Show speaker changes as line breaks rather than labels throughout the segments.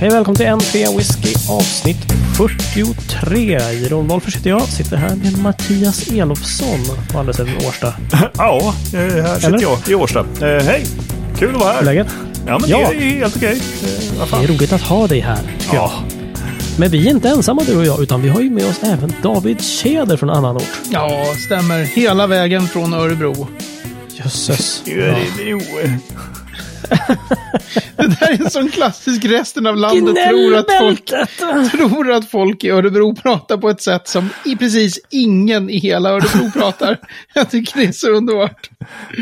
Hej välkommen till trea whisky avsnitt 43. Jeroen Wolffers heter jag. Sitter här med Mattias Elofsson på andra sidan Årsta.
Ja, eh, här sitter
Eller?
jag i Årsta. Eh, hej! Kul att vara här.
Läget?
Ja, men
Ja.
det är helt okej. Eh, vad
Det
fan.
är roligt att ha dig här, tycker jag.
Ja,
Men vi är inte ensamma du och jag, utan vi har ju med oss även David Tjäder från annan ort.
Ja, stämmer. Hela vägen från Örebro.
Jösses. Ja.
Örebro.
Det där är en sån klassisk resten av landet tror att, folk, tror att folk i Örebro pratar på ett sätt som i precis ingen i hela Örebro pratar. Jag tycker det är så underbart.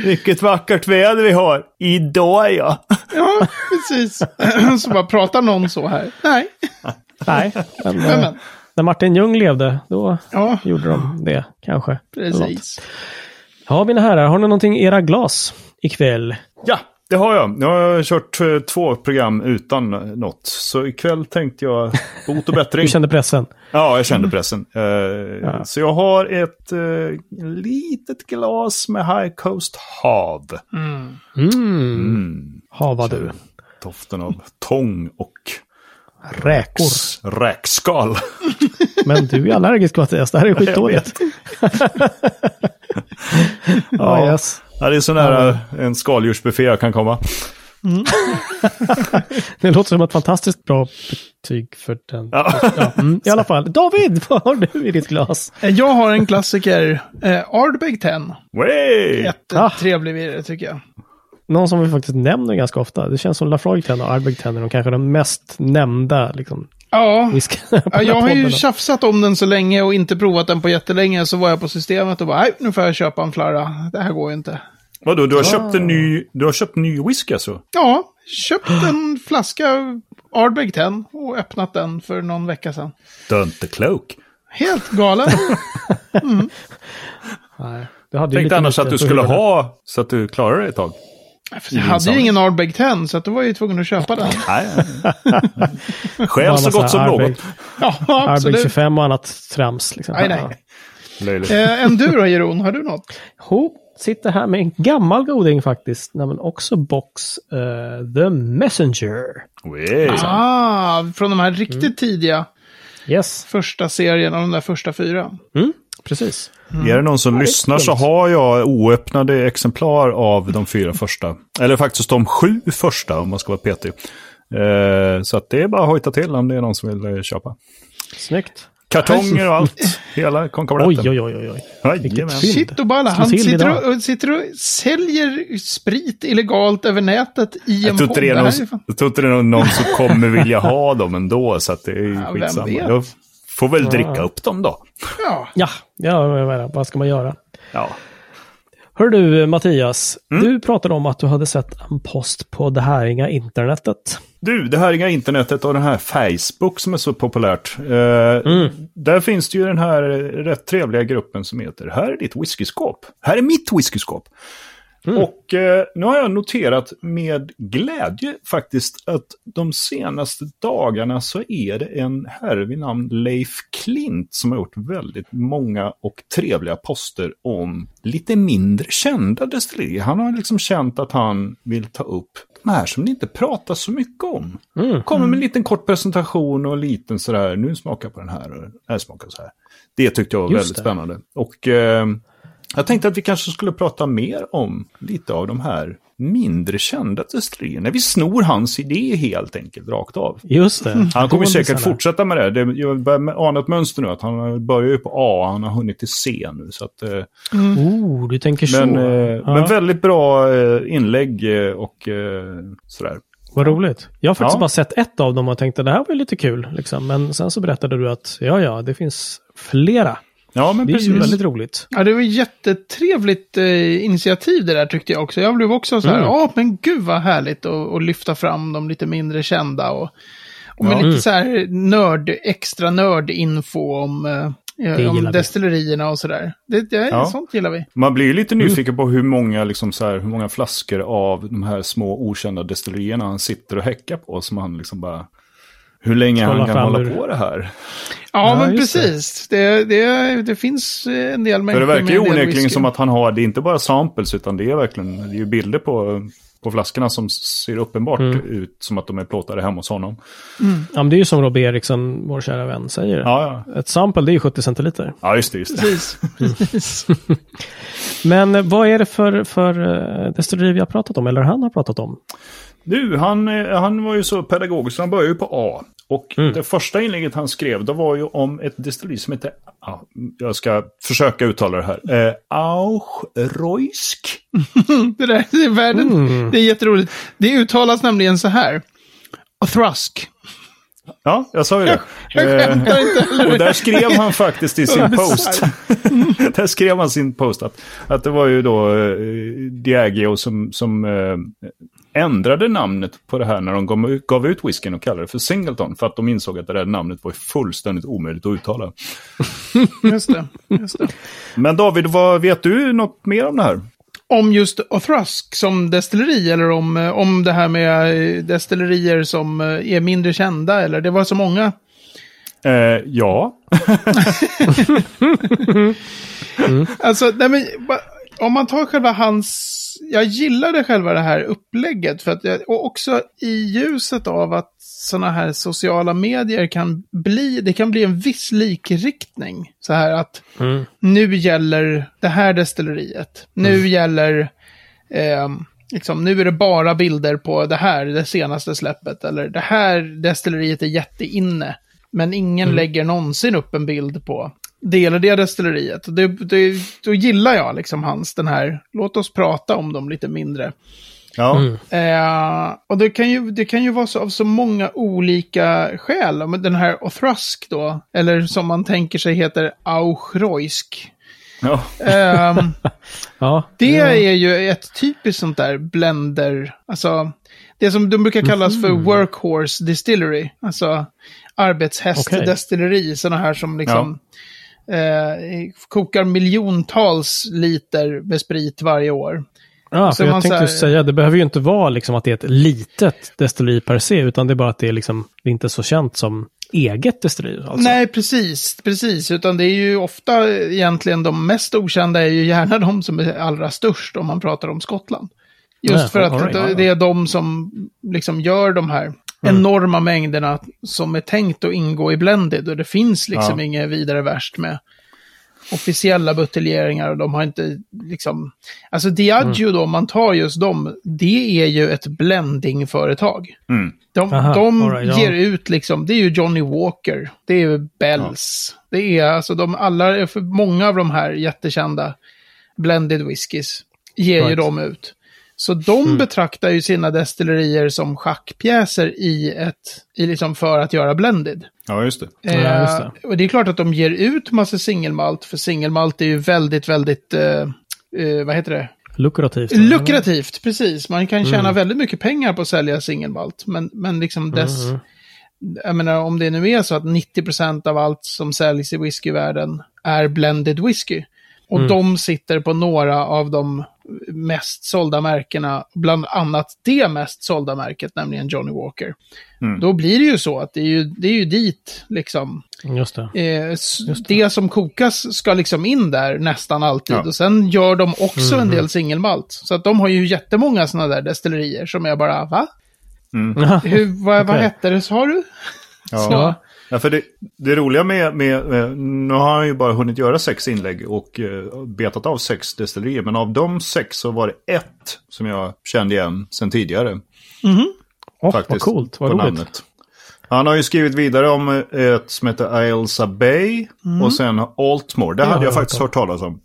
Vilket vackert väder vi har. Idag ja.
Ja, precis. Så bara pratar någon så här. Nej,
Nej, men,
men,
eh,
men.
när Martin Ljung levde, då
Ja,
gjorde de det kanske.
Precis.
Ja, mina herrar, har ni någonting i era glas ikväll?
Ja, det har jag. Nu har jag kört eh, två program utan något. Så ikväll tänkte jag bot och bättring.
Du kände pressen?
Ja, jag kände pressen. Eh, Så jag har ett eh, litet glas med High Coast Hav.
Mm.
Mm. Hava du.
Doften av tång och
Räkor.
räkskal.
Men du är allergisk Mattias, det här är skitdåligt. Ja, yes.
Ja, det är så nära en skaldjursbuffé jag kan komma.
Det låter som ett fantastiskt bra betyg för den.
Ja.
Ja, mm, I alla fall, David, vad har du i ditt glas?
Jag har en klassiker, eh, Ardbeg 10.
Way!
Jättetrevlig virre tycker jag.
Någon som vi faktiskt nämner ganska ofta. Det känns som Lafroig 10 och Ardbeg 10 är de kanske de mest nämnda liksom,
Ja, Ja, jag har ju tjafsat om den så länge och inte provat den på jättelänge. Så var jag på systemet och bara, nej, nu får jag köpa en flarra. Det här går ju inte.
Vadå, du har köpt en ny, du har köpt ny whisky alltså?
Ja, köpt en flaska Ardbeg 10 och öppnat den för någon vecka sedan.
Dönte klok.
Helt galen.
Nej, du hade
Tänkte
lite
annars att du skulle
det?
ha så att du klarar dig ett tag.
Jag hade ju ingen Ardbeg 10 så att då var jag ju tvungen att köpa den.
Bara
så gott som något.
Ja,
Ardbeg
absolut.
25 och annat trams. Liksom.
Nej, nej.
Löjligt.
Eh, en du då, Jeroen? Har du något?
Ho, sitter här med en gammal goding faktiskt. Men också box eh, The Messenger.
Ah, från de här riktigt tidiga
Yes,
första serien av de där första fyra.
mm, precis.
Är det någon som lyssnar så har jag oöppnade exemplar av de fyra första. Eller faktiskt de sju första om man ska vara petig. Eh, så att det är bara att hojta till om det är någon som vill eh, köpa.
Snyggt.
Kartonger och allt. Hela konkabletten.
Oj, oj, oj, oj,
Jajamän.
Shit och balla, han sitter och, sitter och säljer sprit illegalt över nätet i
Jag
en
tror inte
podd.
det är
Det
någon, jag tror inte det är någon som kommer vilja ha dem ändå. Så att det är
Ja, vem
skitsamma.
vet?
Jag får väl dricka upp dem då.
Ja,
Ja, ja jag menar, vad ska man göra?
Ja.
Hör du Mattias,
Mm.
du pratade om att du hade sett en post på det här inga internetet.
Du, det här inga internetet och den här Facebook som är så populärt. Eh, Där finns det ju den här rätt trevliga gruppen som heter Här är ditt whiskyskåp. Här är mitt whiskyskåp. Och eh, nu har jag noterat med glädje faktiskt att de senaste dagarna så är det en herre vid namn Leif Klint som har gjort väldigt många och trevliga poster om lite mindre kända destillerier. Han har liksom känt att han vill ta upp de här som det inte pratas så mycket om. Kommer med en liten kort presentation och en liten sådär, nu smakar jag på den här och den här smakar så här. Det tyckte jag var
Just
väldigt
det.
spännande. Och eh, jag tänkte att vi kanske skulle prata mer om lite av de här mindre kända destillerierna. Vi snor hans idé helt enkelt, rakt av.
Just det.
Han kommer säkert fortsätta med det. det jag börjar ana ett mönster nu, att han börjar ju på A, han har hunnit till C nu. Så att, eh,
Oh, du tänker så.
men, eh,
ja,
men väldigt bra eh, inlägg eh, och eh, sådär.
Vad roligt. Jag har faktiskt
Ja.
bara sett ett av dem och tänkte det här var ju lite kul. Liksom. Men sen så berättade du att ja, ja, det finns flera.
Ja, men
Det är ju
precis.
väldigt roligt.
ja det var jättetrevligt eh, initiativ det där tyckte jag också. Jag blev också så här,
Mm.
ja men gud vad härligt att lyfta fram de lite mindre kända och, och med
Ja.
lite så här nörd, extra nördinfo om, eh,
gillar
om
vi.
destillerierna och sådär. Det, det,
Ja.
Sånt gillar vi.
Man blir ju lite
Mm.
nyfiken på hur många, liksom så här, hur många flaskor av de här små okända destillerierna han sitter och häckar på. Som han liksom bara... Hur länge han kan hålla
hur-
på det här.
Ja,
Ja,
men
just det.
precis. Det, det, det finns eh, en del
För
människor
det verkar ju onekligen som att han har, det är inte bara samples utan det är verkligen, det är ju bilder på, på flaskorna som ser uppenbart ut som att de är plåtade hemma hos honom.
Ja, men det är ju som Robbie Eriksson, vår kära vän, säger.
Ja, ja.
Ett sample, det är ju 70 centiliter.
ja just det. Just det.
Precis. Precis.
Men eh, vad är det för, för eh, destilleri vi har pratat om, eller han har pratat om?
Du, han, han var ju så pedagogisk, han började ju på A. Och det första inlägget han skrev, det var ju om ett destilleri som heter, ja, jag ska försöka uttala det här, eh, Auchreusk.
det där det är världen.
Mm.
Det är jätteroligt. Det uttalas nämligen så här. Thrusk.
Ja, jag sa ju det.
Jag inte.
Och där skrev han faktiskt i sin post. där skrev han sin post att, att det var ju då eh, Diageo som, som eh, ändrade namnet på det här när de gav, ut whiskyn och kallade det för Singleton. För att de insåg att det där namnet var fullständigt omöjligt att uttala.
Just det. Just det.
Men David, vad, vet du något mer om det här?
Om just Othrusk som destilleri eller om, eh, om det här med eh, destillerier som eh, är mindre kända eller det var så många.
Eh, ja.
Alltså, nej men, om man tar själva hans... Jag gillade själva det här upplägget. För att jag, och också i ljuset av att sådana här sociala medier kan bli... Det kan bli en viss likriktning. Så här att nu gäller det här destilleriet. Nu gäller... ehm, liksom, nu är det bara bilder på det här, det senaste släppet. Eller det här destilleriet är jätteinne. Men ingen lägger någonsin upp en bild på det eller det destilleriet. Det, det, då gillar jag liksom hans, den här, låt oss prata om dem lite mindre.
Ja.
Eh, och det kan, ju, det kan ju vara så, av så många olika skäl. Men Den här Othrusk då, eller som man tänker sig heter Auchreusk.
ja.
Ehm,
Ja,
det är ju ett typiskt sånt där blender, alltså det som de brukar kallas för workhorse distillery, alltså arbetshästdestilleri, sådana här som liksom eh, kokar miljontals liter med sprit varje år.
Ja,
Så
för jag tänkte
här-
säga, det behöver ju inte vara liksom att det är ett litet destilleri per se, utan det är bara att det är liksom det är inte så känt som eget destilleri. Alltså.
Nej, precis, precis, utan det är ju ofta egentligen de mest okända är ju gärna de som är allra störst om man pratar om Skottland. Just
Ja,
för att
right,
det- det är de som liksom gör de här
Mm.
enorma mängderna som är tänkt att ingå i blended. Och det finns liksom
Ja.
inget vidare värst med officiella buteljeringar. Och de har inte liksom... Alltså Diageo
Mm.
då, om man tar just dem, det är ju ett blendingföretag.
Mm.
De,
Aha,
de
right, ja.
ger ut liksom, det är ju Johnny Walker, det är ju Bells. Det är alltså de alla, för många av de här jättekända blended whiskies ger ju
Right.
de ut. Så de betraktar ju sina destillerier som schackpjäser i ett, i liksom för att göra blended.
ja, just det.
Ja, just det.
Eh, och det är klart att de ger ut massa singelmalt, för singelmalt är ju väldigt, väldigt, eh, eh, vad heter det?
Lukrativt.
Lukrativt, precis. Man kan tjäna
Mm.
väldigt mycket pengar på att sälja singelmalt. Men, men liksom dess...
Mm.
Jag menar, om det nu är så att 90% av allt som säljs i whiskyvärlden är blended whisky. Och
Mm.
de sitter på några av de mest sålda märkena, bland annat det mest sålda märket, nämligen Johnny Walker.
Mm.
Då blir det ju så att det är ju, det är ju dit, liksom,
Just det.
Eh, s- det. som kokas ska liksom in där nästan alltid.
Ja.
Och sen gör de också
Mhm.
en del singelmalt. Så att de har ju jättemånga sådana där destillerier som jag bara, va?
Ja.
Hur, vad, vad
Okej.
hette det, sa du?
Ja.
Så.
Ja, för det, det roliga med, med, med, nu har han ju bara hunnit göra sex inlägg och eh, betat av sex destillerier. Men av de sex så var det ett som jag kände igen sen tidigare.
Åh, vad
faktiskt.
coolt. Vad
på
roligt.
namnet. Han har ju skrivit vidare om eh, ett som heter Ailsa Bay och sen Altmore. Det hade jag faktiskt
hört
talas om.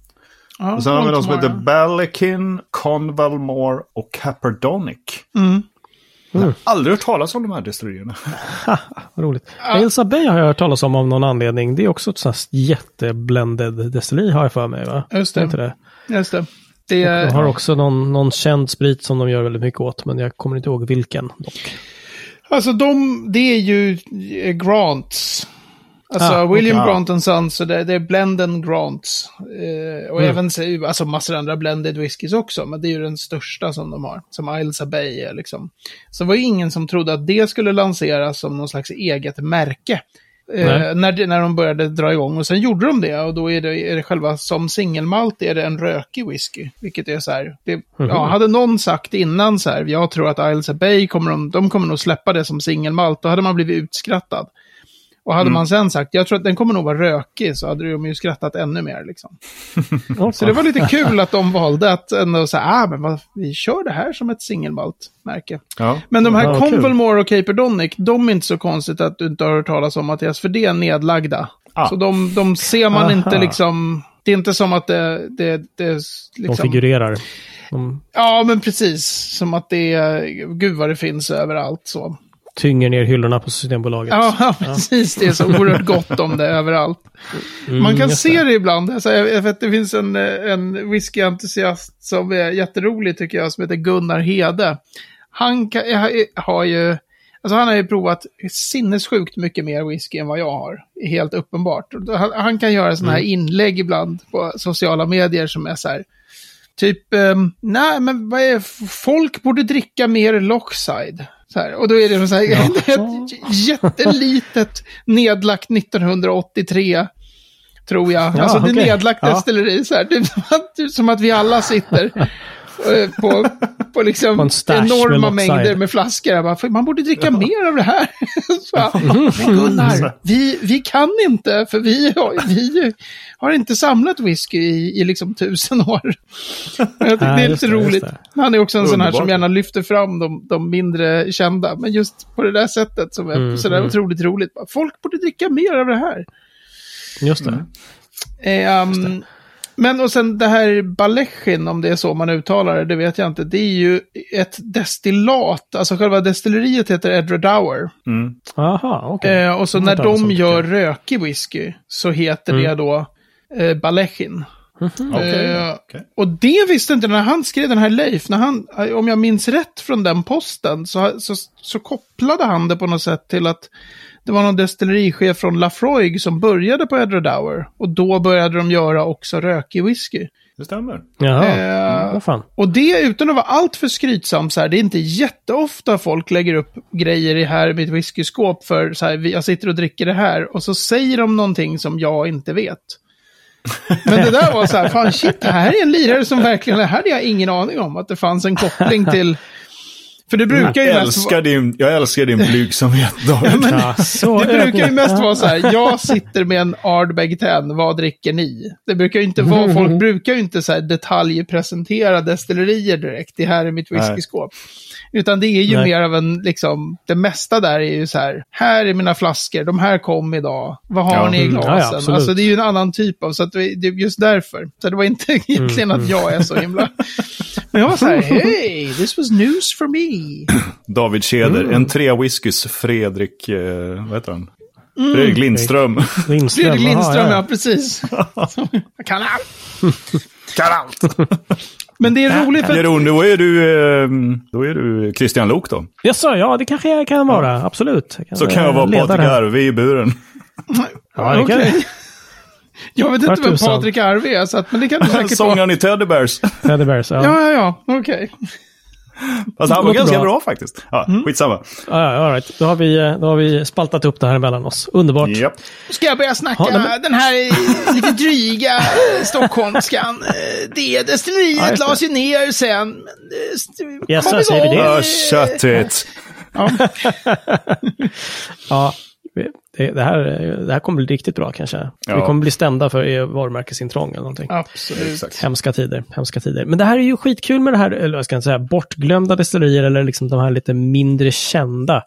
Ja,
Och sen har vi någon som heter Ballykin, Convalmore och Caperdonic.
Mm.
Jag har aldrig hört talas om de här destillerierna.
Vad roligt. Elsa Bay har jag hört talas om av någon anledning. Det är också ett sånt här jätteblended destilleri har jag för mig. Va?
Just det.
Är inte det?
Just det. det
De har
är,
också någon, någon känd sprit som de gör väldigt mycket åt, men jag kommer inte ihåg vilken dock.
alltså de, det är ju eh, Grants. Alltså
Ah,
William
okej.
Grant and Sons, så det, det är Blenden Grants. Eh, och
Mm.
även så- alltså massor andra blended whiskies också, men det är ju den största som de har. Som Ailsa Bay är liksom. Så det var ju ingen som trodde att det skulle lanseras som någon slags eget märke. Eh, när, det- när de började dra igång. Och sen gjorde de det och då är det, är det själva som singelmalt är det en rökig whisky. Vilket är så här, det, ja, hade någon sagt innan så här, jag tror att Isles of Bay kommer de, de kommer nog släppa det som singelmalt, då hade man blivit utskrattad. Och hade man sen sagt, jag tror att den kommer nog vara rökig, så hade de ju skrattat ännu mer liksom. Så det var lite kul att de valde att ändå säga, ah, men vad, vi kör det här som ett singelmalt-märke.
Ja.
Men de här
Ja.
Convalmore och Caperdonic, de är inte så konstigt att du inte har hört talas om Mattias, för det är nedlagda.
Ah.
Så de, de ser man
Aha.
inte liksom, det är inte som att det, det, det
De
liksom...
figurerar. De
Ja, men precis. Som att det är, gud vad det finns överallt så.
Tynger ner hyllorna på Systembolaget.
Ja, ja, precis. Det är så oerhört gott om det överallt. Man kan
Mm,
se det ibland. Alltså, jag vet, det finns en, eh, en whiskyentusiast som är jätterolig tycker jag, som heter Gunnar Hede. Han kan, jag har ju, alltså han har ju provat sinnessjukt mycket mer whisky än vad jag har. Helt uppenbart. Han, han kan göra sådana här inlägg ibland på sociala medier som är så här, Typ, ehm, nej men vad är, folk borde dricka mer Lockside. Här, och då är det så här, ett jättelitet nedlagt 1983, tror jag.
Ja,
alltså det är
okej.
nedlagt
Ja.
destilleri. Så här. Det som att, det vi alla sitter på, på liksom
På en med
enorma
Lockside.
mängder med flaskor. Jag bara, "För man borde dricka mer av det här. så, bara, men Gunnar, vi, vi kan inte, för vi, har- vi har inte samlat whisky i, i liksom tusen år. Jag tycker det är lite
det,
roligt. Han är också en sån här som gärna lyfter fram de, de mindre kända. Men just på det där sättet som är
Mm,
sådär
mm.
otroligt roligt. Bara, Folk borde dricka mer av det här.
Just det.
Ehm, men och sen det här Balechin, om det är så man uttalar det, det vet jag inte. Det är ju ett destillat, alltså själva destilleriet heter Edradour.
Mm.
Aha, okej.
Eh, och så när de gör
det.
rökig whisky så heter
Mm.
det då eh, Balechin.
Okej,
Eh,
okej.
Och det visste inte när han skrev den här Leif, när han, om jag minns rätt från den posten, så, så, så kopplade han det på något sätt till att det var någon destillerichef från Lafroig som började på Edradour. Och då började de göra också rökig whisky.
Det stämmer.
Jaha,
eh,
vad fan.
Och det utan att vara allt för skrytsam så här, det är inte jätteofta folk lägger upp grejer i här mitt whiskyskåp för så här, jag sitter och dricker det här och så säger de någonting som jag inte vet. Men det där var så här, fan shit, det här är en lirare som verkligen, det här hade jag ingen aning om att det fanns en koppling till. För det brukar ju
Jag
mest
älskar din, jag älskar din blygsamhet, David.
Ja, så
det brukar ju mest vara så här, jag sitter med en Ardbeg 10, vad dricker ni? Det brukar ju inte vara, folk brukar ju inte så här detaljpresentera destillerier direkt, det här är mitt whiskyskåp. Utan det är ju
Nej.
mer av en, liksom, det mesta där är ju så här, här är mina flaskor, de här kom idag, vad har
Ja.
ni i
Mm, ja,
glasen?
ja,
alltså det är ju en annan typ av, så att det det är just därför. Så det var inte egentligen
Mm,
att jag är så himla... Men jag var så här, hey, this was news for me.
David Tjäder,
Mm.
en tre whiskys Fredrik, eh, vad heter han? Fredrik Lindström.
Lindström.
Fredrik
aha,
Lindström, ja,
ja.
precis. Jag kan allt.
Kan allt!
Men det är roligt för
Eller
att,
då är du, eh, då är du Christian Lok då.
Jaså, ja det kanske jag kan vara. Absolut. Jag
Så kan jag vara Patrik. Arve i buren.
Ja, det kan
Okej. Jag vet
Vart
inte vem. Patrik Arve är, så att, men det kan du säkert vara.
Sångaren i Teddy Bears.
Teddy Bears, ja.
Ja, ja, ja, okej.
Alltså han var ganska
bra.
bra, faktiskt. Ja, skitsamma.
Ja, ja, all right. då, har vi, då har vi spaltat upp det här mellan oss. Underbart.
Japp.
Ska jag börja snacka
Ja, men-
den här lite dryga eh, stockholmskan? Eh, Det destilleriet lades ju ner sen. eh,
Yes,
kom
så säger vi
igång,
det.
Ja, köttigt.
Ja,
Ja, det, det, här, det här kommer bli riktigt bra kanske.
Ja.
Vi kommer bli stämda för varumärkesintrång eller någonting.
absolut.
Exakt.
Hemska tider, hemska tider. Men det här är ju skitkul med det här, eller vad ska jag säga, bortglömda destillerier eller liksom de här lite mindre kända.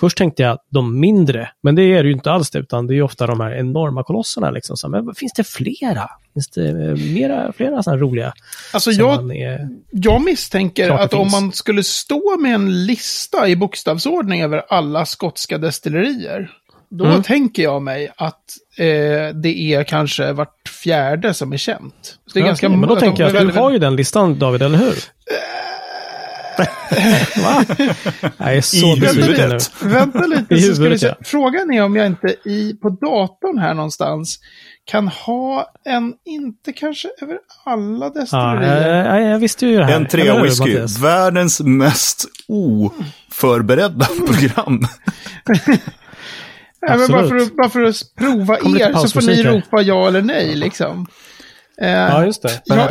Först tänkte jag de mindre, men det är det ju inte alls det, utan det är ju ofta de här enorma kolosserna. Liksom. Så, men finns det flera? Finns det eh, mera, flera sådana roliga?
Alltså jag,
är,
jag misstänker att om man skulle stå med en lista i bokstavsordning över alla skotska destillerier, då
Mm.
tänker jag mig att eh, det är kanske vart fjärde som är känt. Så det är
Ja,
ganska
men då tänker jag att du har ju den listan David, eller hur? Va? Jag är så
I
besviken nu.
Vänta lite,
I
så
huvudet,
se.
ja.
Frågan är om jag inte i, på datorn här någonstans kan ha en, inte kanske över alla destillerier.
jag, jag visste ju det här.
En trea whisky. Världens mest oförberedda program.
Ja, men bara, för bara för att prova er så får ni ropa ja eller nej liksom. Eh,
Ja, just det.
ja,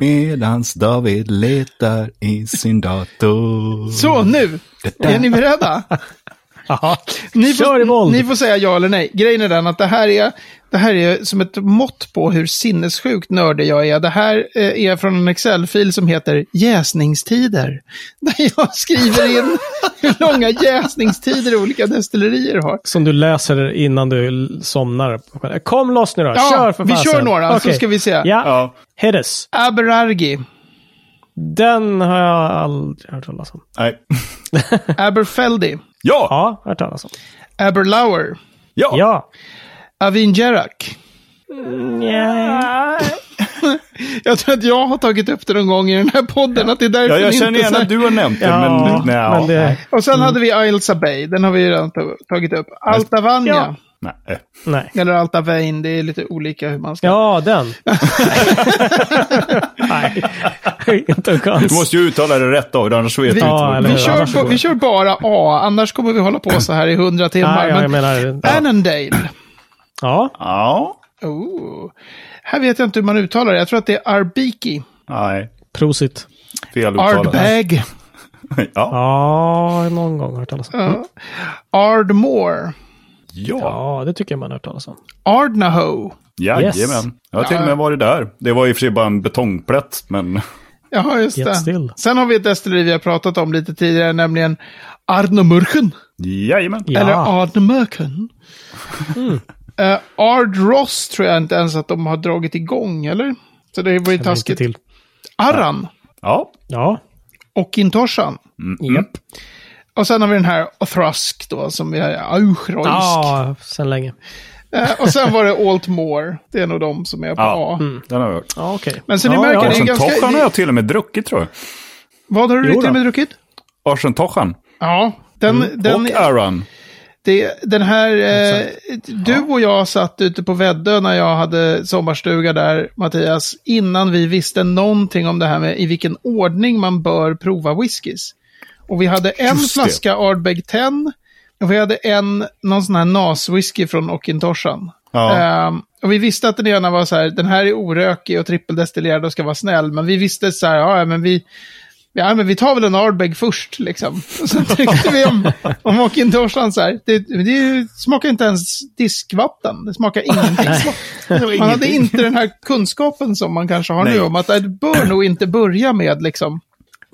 Medans David letar i sin dator.
så, nu! Är ni beredda? Ni får, ni får säga ja eller nej. Grejen är den att det här är, det här är som ett mått på hur sinnessjukt nördig jag är. Det här eh, är från en Excel-fil som heter jäsningstider. Där jag skriver in hur långa jäsningstider olika destillerier har.
Som du läser innan du somnar. Kom loss nu då,
Ja,
kör för
vi
fasen.
kör några, så
Okej.
ska vi se.
Ja,
Ja,
Heddes.
Aberargi,
Den har jag aldrig hört talas om.
nej.
Aberfeldy,
Ja,
Ja, hört talas om.
Aberlour,
ja.
Ja.
Avingerak.
Ja.
Jag tror att jag har tagit upp det någon gång i den här podden, att det är därför
Ja, jag känner
inte
igen
så här-
att du har nämnt det,
Ja,
men, nej,
men det...
Och sen hade vi Ailsa Bay, den har vi redan ta- tagit upp. Altavania,
Ja.
nej.
Nej.
eller Altavain, det är lite olika hur man ska...
Ja, den. Nej, inte en chans.
Du måste ju uttala det rätt då, annars vet du inte.
Ja,
vi, kör på, vi kör bara A, annars kommer vi hålla på så här i hundra timmar.
Nej, ja, jag
men
menar... Ja.
Annandale.
ja.
Ja,
Oh. Här vet jag inte hur man uttalar det. Jag tror att det är Arbiki.
nej.
Prosit.
Fel.
Ardbag.
Ja.
Ja, någon gång har jag hört talas om.
Ja. Ardmore.
Ja.
Ja, det tycker jag man har hört talas om.
Ardnaho.
Jajamän.
Yes.
Jag har till och med varit där. Det var i och för sig bara en betongplätt, men...
Ja, just
Get
det.
still.
Sen har vi ett destilleri vi har pratat om lite tidigare, nämligen Ardnamurken.
Jajamän.
Ja.
Eller Ardnamurken. Uh, Ard Ross tror jag inte ens att de har dragit igång, eller? Så det var ju taskigt.
till.
Arran.
Ja.
Ja.
Och Intoshan.
Japp.
Och sen har vi den här Othrusk då, som är Auchroisk.
Ja, sen länge.
Eh, och sen var det Altmore. Det är nog de som är på
Ja.
A.
Den har jag hört.
Ja, okej.
Men så ni
ja,
märker,
ja.
det är ganska-
Toshan har jag till och med druckit tror jag.
Vad har du till och med druckit?
Arsen Toshan.
Ja, den, den,
Och Aran.
Det, den här... Eh, du och jag satt ute på Väddö när jag hade sommarstuga där, Mattias, innan vi visste någonting om det här med i vilken ordning man bör prova whiskys. Och vi hade en
Just
flaska Ardbeg 10 och vi hade en, någon sån här NAS-whisky från Okintoshan.
Ja.
Ehm, och vi visste att den ena var så här, den här är orökig och trippeldestillerad och ska vara snäll. Men vi visste så här, ja men vi, ja, men vi tar väl en Ardbeg först liksom. Och sen tyckte vi om, om Okintoshan så här, det, det smakar inte ens diskvatten. Det smakar ingenting. Man hade inte den här kunskapen som man kanske har
Nej.
nu om att det bör nog inte börja med liksom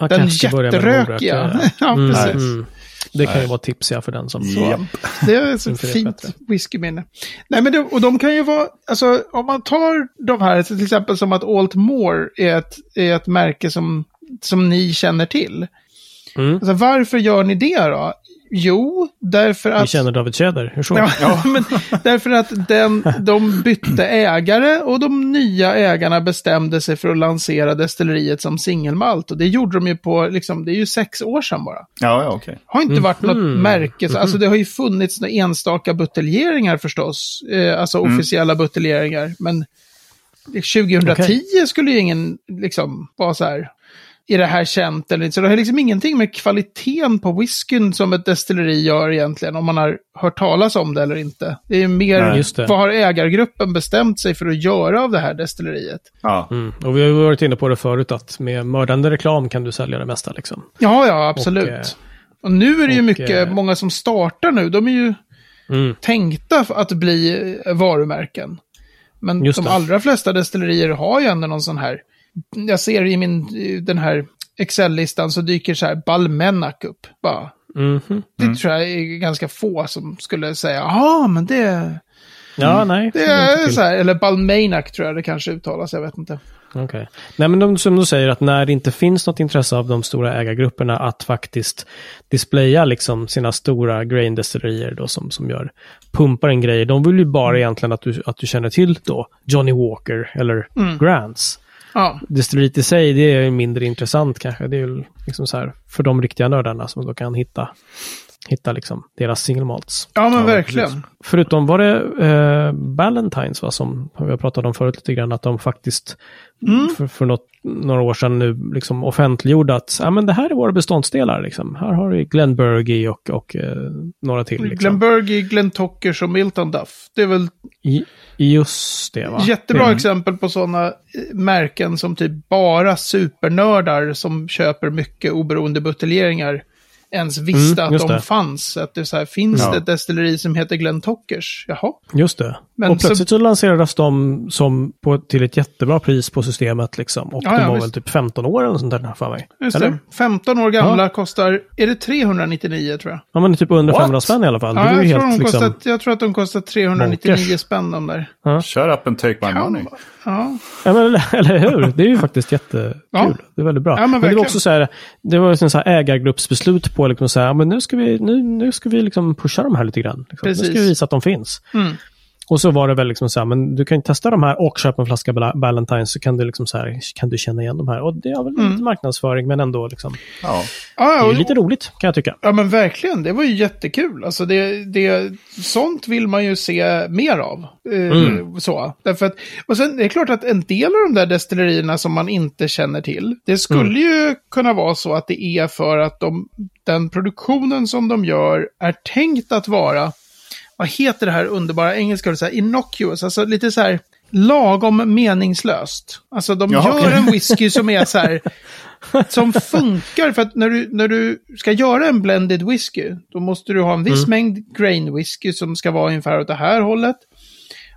Man
den
med
jätterökiga.
morötter,
ja,
Mm,
precis.
mm. Det kan ju vara tips ja, för den som...
Japp.
Det är så fint whiskyminne. Nej, men det, och de kan ju vara, alltså om man tar de här, till exempel som att Altmore är ett, är ett märke som, som ni känner till.
Mm.
Alltså, varför gör ni det då? Jo, därför att...
känner David Tjäder, hur så?
Ja, men därför att den, de bytte ägare och de nya ägarna bestämde sig för att lansera destilleriet som singelmalt. Och det gjorde de ju på, liksom, det är ju sex år sedan bara.
Ja, ja, okej.
Har inte varit något
Mhm.
märke. så- Alltså det har ju funnits några enstaka buteljeringar förstås. Eh, alltså officiella buteljeringar. Men 2010 skulle ju ingen liksom vara så här. Är det här känt eller inte? Så det har liksom ingenting med kvaliteten på whiskyn som ett destilleri gör egentligen. Om man har hört talas om det eller inte. Det är ju mer,
Nej,
just det.
vad har ägargruppen bestämt sig för att göra av det här destilleriet?
Ja.
Mm. Och vi har ju varit inne på det förut att med mördande reklam kan du sälja det mesta liksom.
Ja, ja, absolut.
Och,
Och,
eh,
nu är det ju
och,
mycket,
eh,
många som startar nu, de är ju
Mm.
tänkta att bli varumärken. Men
Just
de
det.
allra flesta destillerier har ju ändå någon sån här, jag ser i min, den här Excel-listan så dyker så här Balmenac upp. Bara.
Mhm.
Det tror jag är ganska få som skulle säga, ja men det,
Ja, nej.
det är så här, eller Balmanac tror jag det kanske uttalas, jag vet inte.
Okej. Nej, men de, som du säger att när det inte finns något intresse av de stora ägargrupperna att faktiskt displaya liksom sina stora grain-destillerier då som, som gör, pumpar en grej. De vill ju bara egentligen att du, att du känner till då Johnny Walker eller Grants.
Ja,
Destilleriet i sig, det är mindre intressant kanske. Det är ju liksom så här för de riktiga nördarna som då kan hitta, hitta liksom deras single malts.
Ja, men
Ja,
verkligen.
precis.
Förutom var det eh, Ballantines va, som vi har pratat om förut lite grann, att de faktiskt
Mm.
för, för något, några år sedan nu liksom offentliggjorde att ja, men det här är våra beståndsdelar. Liksom. Här har vi Glenn och, och eh, några till. Liksom.
Glenn Glenn Tockers och Milton Duff. Det är väl
I, just det va?
jättebra
Mm.
exempel på sådana märken som typ bara supernördar som köper mycket oberoende buteljeringar ens visste
Mm,
att de
det.
fanns. Att det så här, finns
Ja.
det ett destilleri som heter Glenn Tockers? Jaha.
Just det.
Men
och
så-
plötsligt så, lanserades de som på, till ett jättebra pris på systemet. Liksom. Och
Ja,
de
ja,
var
visst.
väl typ 15 år eller sånt där för mig.
Just
Eller?
det. 15 år gamla kostar, är det 399 tror jag?
Ja, men typ under
What?
500 spänn i alla fall.
Ja,
det är
jag, tror
helt
de
liksom...
kostat, jag tror att de kostar 399
Bonkers.
spänn de där.
Shut up and take my money.
Ja.
Ja, men, eller, eller hur? Det är ju faktiskt jättekul.
Ja.
Det är väldigt bra.
Ja, men
det var också så här, det var en så här ägargruppsbeslut på liksom så här, men nu ska vi, nu, nu ska vi liksom pusha de här lite grann. Liksom. Nu ska vi visa att de finns.
Mm.
Och så var det väl liksom så här, men du kan ju testa de här och köpa en flaska Bal- Ballantine så kan du liksom så här, kan du känna igen de här. Och det är väl
Mm.
lite marknadsföring, men ändå liksom.
Ja.
Ja,
Det är lite roligt, kan jag tycka.
ja, men verkligen. Det var ju jättekul. Alltså det, det, sånt vill man ju se mer av. Eh, Så. Därför att, och sen det är klart att en del av de där destillerierna som man inte känner till, det skulle ju kunna vara så att det är för att de, den produktionen som de gör är tänkt att vara, vad heter det här underbara engelska, så här, innocuous, alltså lite så här lagom meningslöst. Alltså de
Jaha,
gör
okej.
en whisky som är så här, som funkar för att när du, när du ska göra en blended whisky, då måste du ha en viss mängd grain whisky som ska vara ungefär åt det här hållet.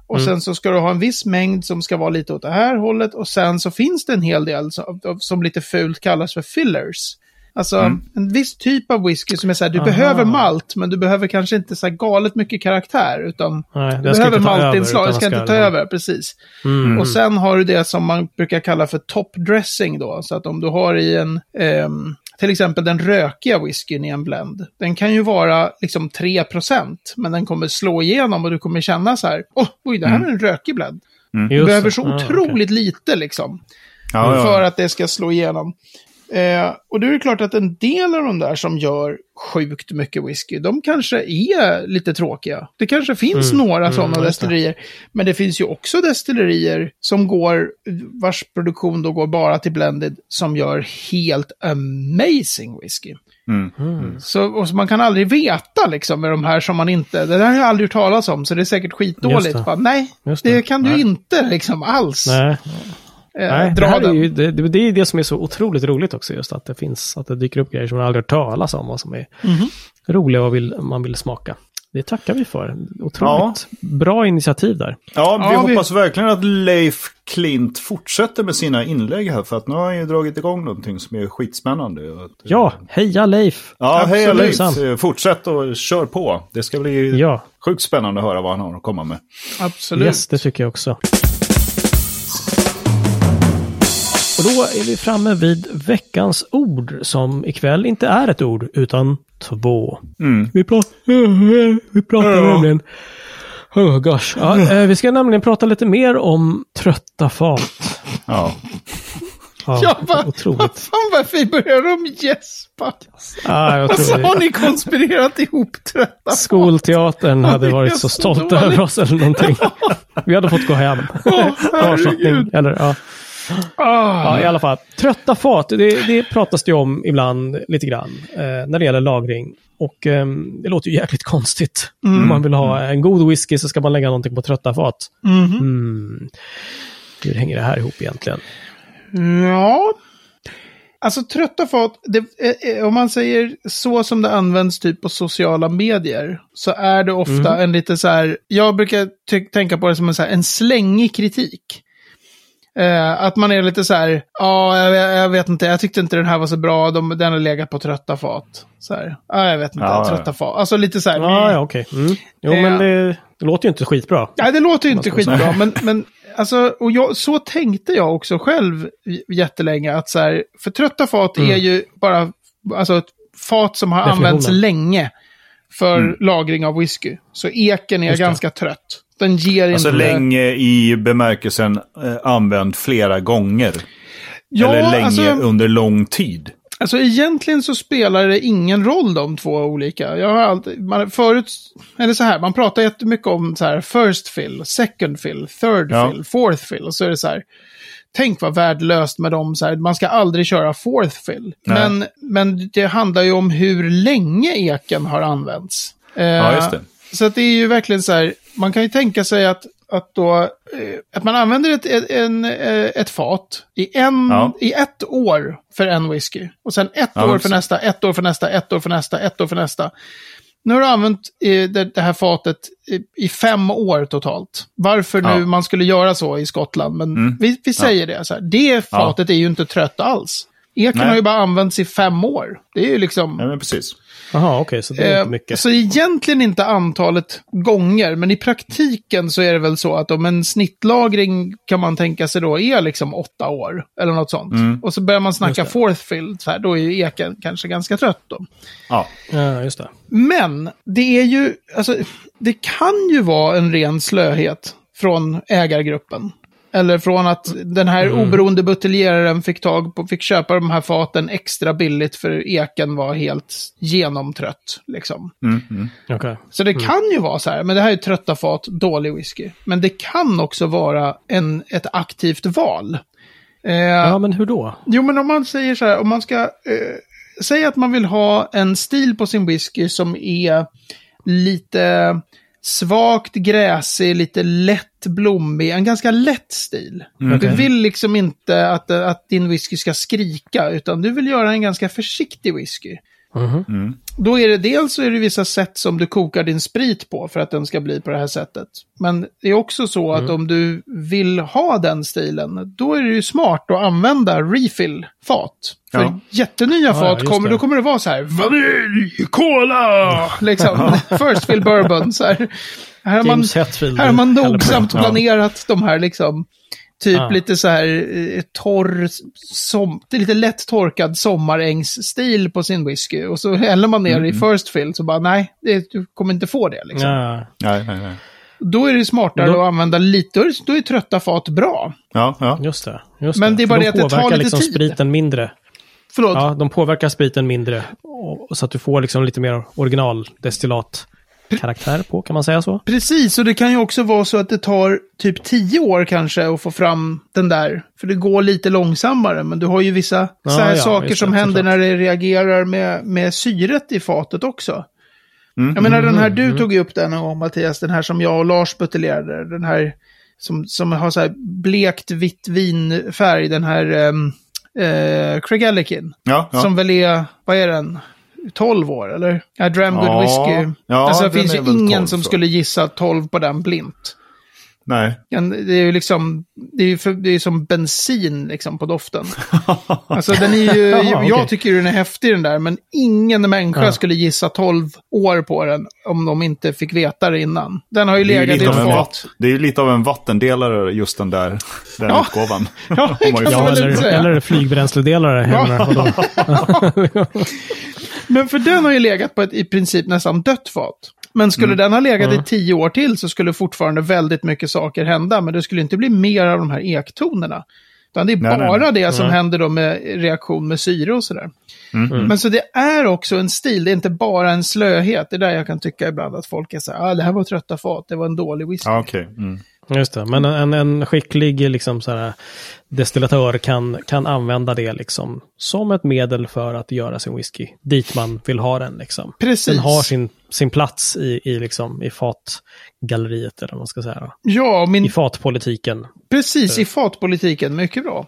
Och sen så ska du ha en viss mängd som ska vara lite åt det här hållet. Och sen så finns det en hel del som, som lite fult kallas för fillers. Alltså en viss typ av whisky som är så här, du
Aha.
behöver malt, men du behöver kanske inte så här galet mycket karaktär. Utan
Nej,
du behöver maltinslag, det ska inte ta
liksom-
över, precis.
Mm.
Och sen har du det som man brukar kalla för top dressing då. Så att om du har i en, ehm, till exempel den rökiga whiskyn i en blend. Den kan ju vara liksom 3%, men den kommer slå igenom och du kommer känna så här, åh, oj, det här är en rökig blend. Du
Just
behöver så
Ah,
otroligt lite liksom,
Ja, ja.
för att det ska slå igenom. Eh, och det är klart att en del av de där som gör sjukt mycket whisky, de kanske är lite tråkiga. Det kanske finns
Mm,
några
mm,
sådana destillerier. Men det finns ju också destillerier som går, vars produktion då går bara till blended, som gör helt amazing whisky.
Mm.
Så, och så man kan aldrig veta liksom med de här som man inte, det där har jag aldrig hört talas om, så det är säkert
Just
skitdåligt.
det.
Bara, nej,
Just
det.
det.
kan du
Nej.
inte liksom alls
Nej, Nej det,
dra
här är ju, det, det, det är det som är så otroligt roligt också, just att det finns, att det dyker upp grejer som man aldrig hört talas om och som är
Mhm.
roliga och vill, man vill smaka. Det tackar vi för. Otroligt bra initiativ där.
Ja, vi
Ja, vi-
hoppas verkligen att Leif Klint fortsätter med sina inlägg här. För att nu har han ju dragit igång någonting som är skitspännande. Att,
Ja, heja Leif!
Ja, hej
absolut.
Leif. Eh, Fortsätt och kör på. Det ska bli
Ja,
sjukt spännande att höra vad han har att komma med.
Absolut.
yes, det tycker jag också. Och då är vi framme vid veckans ord som ikväll inte är ett ord utan två.
Mm.
Vi, pratar, vi pratar
Ja.
nämligen... Oh gosh. Ja, eh, vi ska nämligen prata lite mer om trötta fat.
Ja.
Ja,
Ja, va,
otroligt.
vad fan varför börjar de gäspa?
Ja, jag
Och så
tror
har ni konspirerat ihop trötta
Skolteatern hade varit så
så
stolta
dåligt.
över oss eller någonting. Vi hade fått gå hem.
Herregud.
Eller, ja.
Ah,
ja, i alla fall. Trötta fat, det, det pratas det om ibland lite grann eh, när det gäller lagring. Och eh, det låter ju jäkligt konstigt. Om man vill ha en god whisky så ska man lägga någonting på trötta fat.
mhm.
Mm. Hur hänger det här ihop egentligen?
Ja. Alltså trötta fat, det, eh, om man säger så som det används typ på sociala medier, så är det ofta en lite så här, jag brukar tänka på det som en, så här, en slängig kritik. Eh, att man är lite så här, ja, jag, jag vet inte, jag tyckte inte den här var så bra, de, den har legat på trötta fat. Så här, ja, jag vet inte,
Ja, ja.
trötta fat. Alltså lite så här,
Ja, ja okej. Mm. Jo,
Eh.
men det, det låter ju inte skitbra.
Nej, det låter ju inte skitbra, men, men alltså, och jag, så tänkte jag också själv jättelänge, att så här, för trötta fat är ju bara, alltså ett fat som har
Mm. Definitionen.
använts länge för lagring av whisky. Så eken är ganska trött. Den ger
Alltså
inte...
länge i bemärkelsen eh, använd flera gånger.
Ja,
Eller länge
alltså,
under lång tid.
Alltså egentligen så spelar det ingen roll de två olika. Jag har alltid, man, förut, eller så här, man pratar jättemycket om så här first fill, second fill, third
Ja.
fill, fourth fill. Och så är det så här, tänk vad värdelöst med dem så här, man ska aldrig köra fourth fill.
Nej.
Men, men det handlar ju om hur länge eken har använts. Eh,
Ja, just det.
Så att det är ju verkligen så här, man kan ju tänka sig att, att, då, eh, att man använder ett, en, eh, ett fat i, en,
Ja.
i ett år för en whisky. Och sen ett
Ja,
år för nästa, ett år för nästa, ett år för nästa, ett år för nästa. Nu har du använt eh, det, här fatet i, fem år totalt. Varför nu
Ja.
man skulle göra så i Skottland, men
Mm.
vi, vi säger det. Så här. Det fatet är ju inte trött alls. Eken
Nej.
har ju bara använts i fem år. Det är ju liksom...
Ja, men precis.
Jaha, okej, så det är
Eh,
inte mycket.
Så egentligen inte antalet gånger, men i praktiken så är det väl så att om en snittlagring kan man tänka sig då är liksom åtta år, eller något sånt.
Mm.
Och så börjar man snacka fourth fill, så här, då är ju eken kanske ganska trött då.
Ja.
Ja, just det.
Men det är ju, alltså, det kan ju vara en ren slöhet från ägargruppen. Eller från att den här
Mm.
oberoende buteljeraren fick tag på, fick köpa de här faten extra billigt för eken var helt genomtrött. Liksom.
Mm, mm.
Okej.
Så det kan ju vara så här, men det här är trötta fat, dålig whisky. Men det kan också vara en, ett aktivt val. Eh,
Ja, men hur då?
Jo, men om man säger så här, om man ska... Eh, säga att man vill ha en stil på sin whisky som är lite svagt gräsig, lite lätt blommig, en ganska lätt stil. Du
Okej.
vill liksom inte att, att din whisky ska skrika, utan du vill göra en ganska försiktig whisky.
Mhm.
Då är det dels så är det vissa sätt som du kokar din sprit på för att den ska bli på det här sättet. Men det är också så att om du vill ha den stilen, då är det ju smart att använda refill-fat. För
Ja.
jättenya
ja,
fat, kommer, då kommer det vara så här, vanilj, cola, liksom, first fill bourbon. Så här. Här har man, här har man nogsamt planerat de här liksom, typ
Ja.
lite så här eh, torr, som, lite lätt torkad sommarängsstil på sin whisky. Och så häller man ner i first fill så bara nej, det, du kommer inte få det liksom.
Ja,
Nej, nej, nej.
Då är det smartare
Då-
att använda lite, då är, då är trötta fat bra.
Ja, ja.
just det. Just
Men det är bara det
de
att det tar
påverkar
lite
liksom
tid.
spriten mindre.
Förlåt.
Ja, de påverkar spriten mindre. Och, så att du får liksom lite mer originaldestillatkaraktär på, kan man säga så?
Precis, och det kan ju också vara så att det tar typ tio år kanske att få fram den där. För det går lite långsammare, men du har ju vissa
Ja,
så här
ja,
saker som
det,
händer
såklart.
när det reagerar med, med syret i fatet också.
Mm.
Jag menar den här, du tog ju upp den en gång Mattias, den här som jag och Lars buteljerade. Den här som, som har så här blekt vitt vinfärg, den här um, uh, Craigellachie.
Ja, ja.
Som väl är, vad är den? 12 år eller? Ja, Dramgood
Ja.
Whisky.
Ja,
alltså det finns ju ingen
12
som
så.
skulle gissa 12 på den blint.
Nej.
Det är ju liksom, det är ju för, det är som bensin liksom på doften. Alltså den är ju,
Jaha,
jag
okej.
tycker den är häftig den där, men ingen människa
Ja.
skulle gissa 12 år på den om de inte fick veta det innan. Den har ju legat i ett fat.
det är ju lite av en vattendelare just den där den
Ja.
utgåvan.
Ja, det kan man
Ja,
väl säga.
eller flygbränsledelare.
Men för den har ju legat på ett i princip nästan dött fat. Men skulle den ha legat
Mm.
i tio år till så skulle fortfarande väldigt mycket saker hända. Men det skulle inte bli mer av de här ektonerna. Utan det är
Nej, nej,
bara
nej.
det som
Nej.
händer då med reaktion med syre och sådär.
Mm.
Men så det är också en stil, det är inte bara en slöhet. Det är där jag kan tycka ibland att folk är så här, ah, det här var trötta fat, det var en dålig whisky.
Ja, okej. Mm.
Just det, men en, en skicklig liksom, så här, destillatör kan, kan använda det liksom, som ett medel för att göra sin whisky dit man vill ha den. Liksom.
Precis.
Den har sin, sin plats i, i, liksom, i fatgalleriet, eller vad man ska säga.
Ja, min,
I fatpolitiken.
precis i fatpolitiken, mycket bra.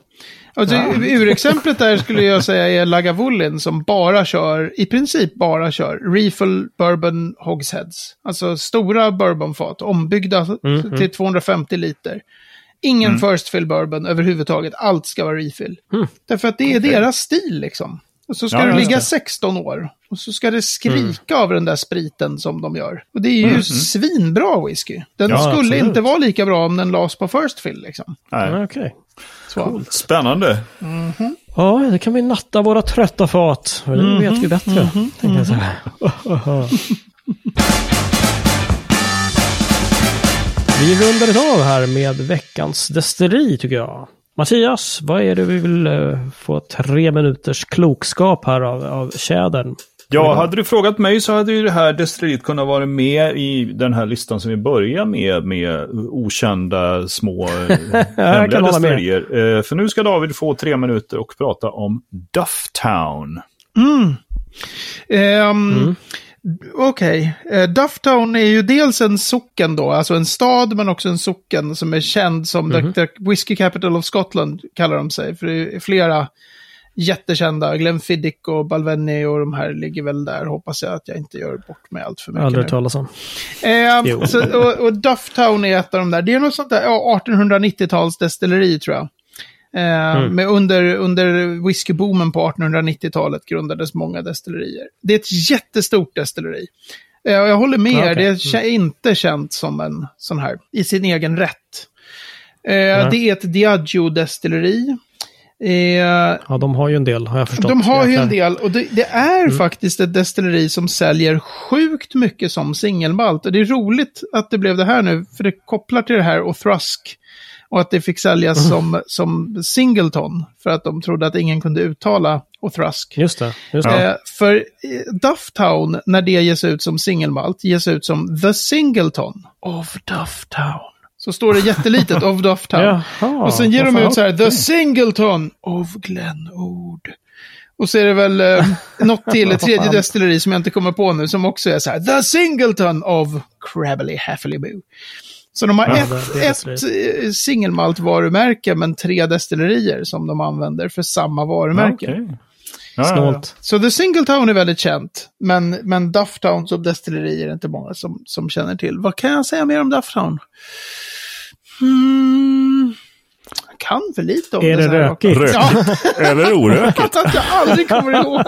Alltså, Urexemplet där skulle jag säga är Lagavulin som bara kör, i princip bara kör, refill bourbon hogsheads. Alltså stora bourbonfat, ombyggda
Mm,
till 250 liter. Ingen first fill bourbon överhuvudtaget, allt ska vara refill.
Mm.
Därför att det är deras stil liksom. Och så ska
Ja,
det ligga
det.
16 år. Och så ska det skrika
Mm.
av den där spriten som de gör. Och det är ju svinbra whisky. Den
Ja,
skulle
absolut.
inte vara lika bra om den lades på first fill liksom.
Nej.
Ja, Okej.
Så.
Spännande.
Ja, det kan vi natta våra trötta fat. Det vet vi bättre. tänker jag säga. Vi rundar av här med veckans destilleri tycker jag. Mattias, vad är det vi vill uh, få tre minuters klokskap här av, av tjädern?
Ja, hade du frågat mig så hade ju det här destilleriet kunnat vara med i den här listan som vi börjar med, med okända små hemliga destillerier. Uh, för nu ska David få tre minuter och prata om Dufftown.
Mm. Um, mm. Okej, okay. uh, Dufftown är ju dels en socken då, alltså en stad men också en socken som är känd som mm -hmm. the, the Whiskey Capital of Scotland kallar de sig. För det är flera jättekända, Glenfiddich och Balvenie och de här ligger väl där, hoppas jag att jag inte gör bort mig allt för mycket
Aldrig talas om.
Eh, så, och, och Dufftown är ett av de där, det är något sånt där, ja, 1890-tals destilleri tror jag. Eh, mm. med under, under whiskyboomen på 1890-talet grundades många destillerier. Det är ett jättestort destilleri. Eh, jag håller med okay. det är mm. inte känt som en sån här, i sin egen rätt. Mm. Det är ett Diageo-destilleri.
Eh, ja, de har ju en del, har jag förstått.
De har ju en del, och det, det är mm. faktiskt ett destilleri som säljer sjukt mycket som singelmalt. Och det är roligt att det blev det här nu, för det kopplar till det här och Thrusk. Och att det fick säljas mm. som, som singleton, för att de trodde att ingen kunde uttala O'Thrusk.
Just det. Just det.
Eh, för eh, Dufftown, när det ges ut som singelmalt, ges ut som The Singleton of Dufftown. Så står det jättelitet of Dufftown. Jaha, och sen ger de ut så här, The Singleton of Glenord. Och så är det väl eh, något till, ett tredje destilleri som jag inte kommer på nu, som också är så här, The Singleton of Crabbly Haffley Så de har ja, ett, ett eh, singelmalt-varumärke, men tre destillerier som de använder för samma varumärke. Okay.
Ja, Snålt.
Så The Singletown är väldigt känt, men, men Dufftown som destilleri är det inte många som, som känner till. Vad kan jag säga mer om Dufftown? Hmm. Jag kan för lite om
är det. Är det rökigt?
rökigt. Ja. Eller orökigt?
att jag aldrig kommer ihåg.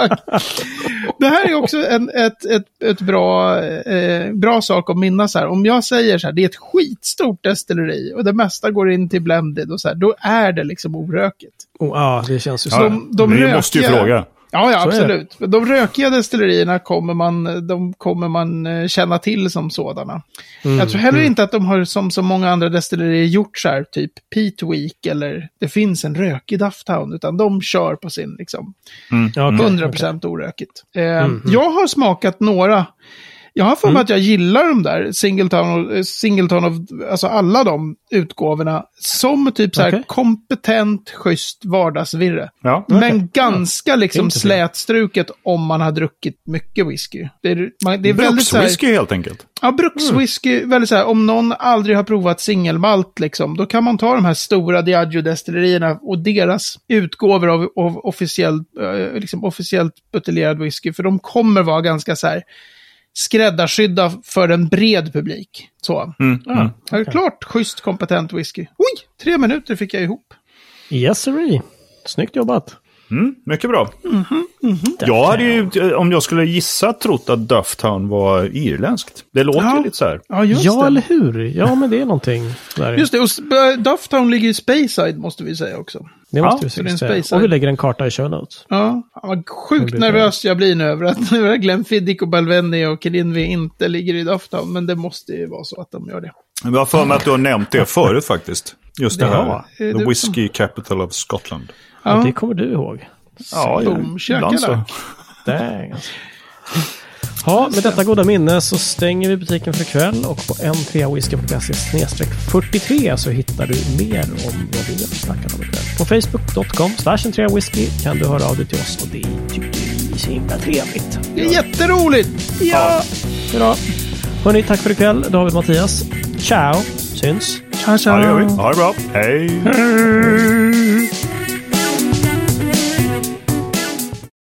Det här är också en ett, ett, ett bra, eh, bra sak att minnas här. Om jag säger så här, det är ett skitstort destilleri och det mesta går in till blended och så här, då är det liksom orökigt.
Oh, ja, det känns ju
så. De, de Vi rökiga, måste ju fråga.
Ja, ja absolut. De rökiga destillerierna kommer man, de kommer man eh, känna till som sådana. Mm, jag tror heller mm. inte att de har som så många andra destillerier gjort så här, typ Pete Week eller det finns en rökig Dufftown, utan de kör på sin liksom mm. 100% okay. orökigt. Eh, mm, mm. jag har smakat några jag har för mig mm. att jag gillar de där Singleton, och, Singleton of, alltså alla de utgåvorna, som typ så här okay. kompetent, schysst vardagsvirre. Ja, okay. Men ganska ja. liksom slätstruket om man har druckit mycket whisky. Det är, man, det är
väldigt så här, whisky helt enkelt.
Ja, brukswhisky, mm. väldigt så här, om någon aldrig har provat singelmalt liksom, då kan man ta de här stora Diageo-destillerierna och deras utgåvor av, av officiellt, eh, liksom officiellt buteljerad whisky, för de kommer vara ganska så här, skräddarsydda för en bred publik. Så. Mm, ja, mm, okay. Klart schysst, kompetent whisky. Oj, tre minuter fick jag ihop.
Yes, sir. Snyggt jobbat.
Mm, mycket bra. Mm -hmm, mm -hmm. Jag hade ju, om jag skulle gissa, trott att Dufftown var irländskt. Det låter ja. ju lite så här.
Ja, just ja eller hur? Ja, men det är någonting. Där.
Just det, och Dufftown ligger i Speyside måste vi säga också.
Det måste ja, vi säga. Och vi lägger en karta i show notes.
Ja, vad sjukt nervös jag blir nu över att nu Glenfiddich och Balvenie och Kilinvi inte ligger i Dufftown. Men det måste ju vara så att de gör det.
Jag har för mig att du har nämnt det förut faktiskt. Just det, det här. The Whiskey Capital of Scotland.
Ja. det kommer du ihåg.
Ja, ibland så.
Ja, med detta goda minne så stänger vi butiken för ikväll och på n3whisky.se 43 så hittar du mer om vad vi har snackat om ikväll. På facebook.com slash whisky kan du höra av dig till oss och det tycker vi är så himla trevligt.
Det är jätteroligt!
Ja! Bra. Hörni, tack för ikväll. David Mattias. Ciao! Syns!
Ciao, ciao!
Ja, det gör vi. Ha det bra. Hej! Hej.